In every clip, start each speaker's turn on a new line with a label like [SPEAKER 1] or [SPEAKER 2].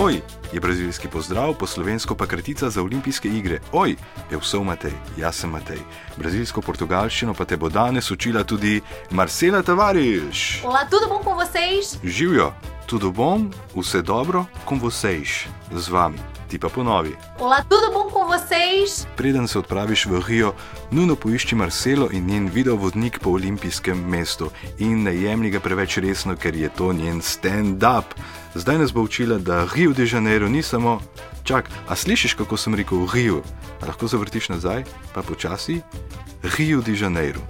[SPEAKER 1] Oj, je brazilski pozdrav, po slovensko pa kratica za olimpijske igre. Oj, je vse Matej, jaz sem Matej. Brazilsko portugalščino pa te bo danes učila tudi Marcela Tavares.
[SPEAKER 2] Olá, tudo bom com vocês?
[SPEAKER 1] Živijo, tudo bom, vse dobro, com vocês, z vami, ti pa ponovi.
[SPEAKER 2] Olá, tudo bom com vocês?
[SPEAKER 1] Preden se odpraviš v Rio, nujno poišči Marcelo in njen videovodnik po olimpijskem mestu in ne jemlji ga preveč resno, ker je to njen stand-up. Zdaj nas bo učila, da Rio de Janeiro ni samo. Čak, a slišiš, kako sem rekel Rio? A lahko zavrtiš nazaj, pa počasi? Rio de Janeiro.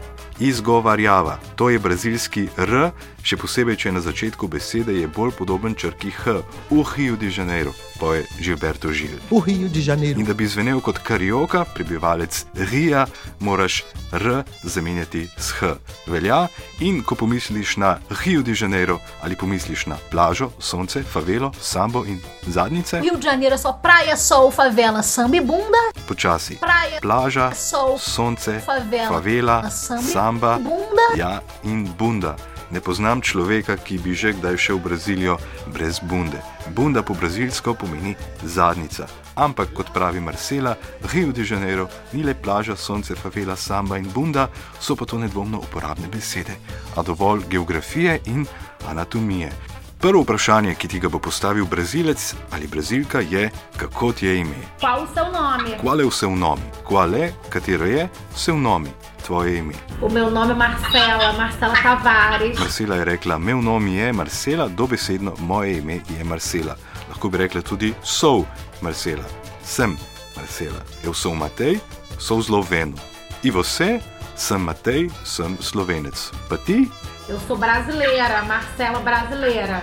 [SPEAKER 1] Izgovarjava, to je brazilski R, še posebej, če je na začetku besede je bolj podoben črki H, v Rio de Janeiro, pa je Gilberto Žil.
[SPEAKER 3] O Rio de Janeiro.
[SPEAKER 1] In da bi zvenel kot karioka, prebivalec Rija, moraš R zamenjati s H. Velja in ko pomisliš na Rio de Janeiro ali pomisliš na plažo, sonce, favelo, sambo in zadnjice,
[SPEAKER 2] Rio de Janeiro é só praia, sol, favela, samba e bunda.
[SPEAKER 1] počasi.
[SPEAKER 2] Praia,
[SPEAKER 1] Plaža,
[SPEAKER 2] sol,
[SPEAKER 1] sonce,
[SPEAKER 2] favela,
[SPEAKER 1] favela,
[SPEAKER 2] samba,
[SPEAKER 1] samba,
[SPEAKER 2] bunda.
[SPEAKER 1] ja in bunda. Ne poznam človeka, ki bi že kdaj šel v Brazilijo brez bunde. Bunda po brazilsko pomeni zadnjica. Ampak, kot pravi Marcela, Rio de Janeiro ni le plaža, sonce, favela, samba in bunda, so pa to nedvomno uporabne besede, a dovolj geografije in anatomije. Prvo vprašanje, ki ti ga bo postavil brazilec ali brazilka, je, kako ti je ime.
[SPEAKER 2] Qual o seu nome?
[SPEAKER 1] Qual é o seu nome? Qual é, katero je, seu nome, tvoje ime?
[SPEAKER 2] O meu nome é Marcela, Marcela Tavares.
[SPEAKER 1] Marcela je rekla, meu nome je Marcela, dobesedno moje ime je Marcela. Lahko bi rekla tudi sou Marcela, sem Marcela. Eu sou Matej, sou esloveno. E você? Sem Matej, sem slovenec. Pa ti?
[SPEAKER 2] Eu sou brasileira, Marcela brasileira.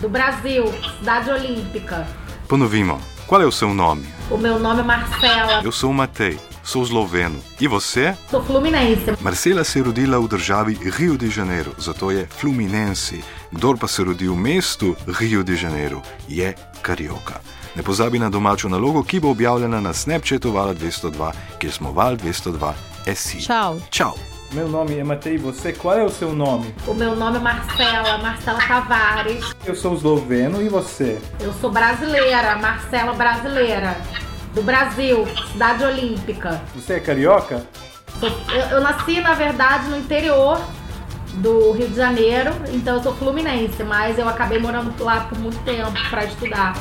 [SPEAKER 2] Do Brasil, cidade olímpica.
[SPEAKER 1] Ponovimo. Qual é o seu nome?
[SPEAKER 2] O meu nome é Marcela,
[SPEAKER 1] Eu sou Matej, sou esloveno. E você?
[SPEAKER 2] sou fluminense.
[SPEAKER 1] Marcela se je rodila v državi Rio de Janeiro, zato je Fluminense. Kdor pa se rodi v mestu Rio de Janeiro, je karioka. Ne pozabi na domačo nalogo, ki bo objavljena na Snapchatu Val 202, kjer smo Val 202 SI.
[SPEAKER 4] Tchau.
[SPEAKER 1] Čau!
[SPEAKER 5] Meu nome é Matei, você, qual é o seu nome?
[SPEAKER 2] O meu nome é Marcela, Marcela Tavares.
[SPEAKER 5] Eu sou esloveno e você?
[SPEAKER 2] Eu sou brasileira, Marcela brasileira. Do Brasil, cidade olímpica.
[SPEAKER 5] Você é carioca?
[SPEAKER 2] Eu, eu nasci, na verdade, no interior do Rio de Janeiro, então eu sou fluminense, mas eu acabei morando lá por muito tempo para estudar.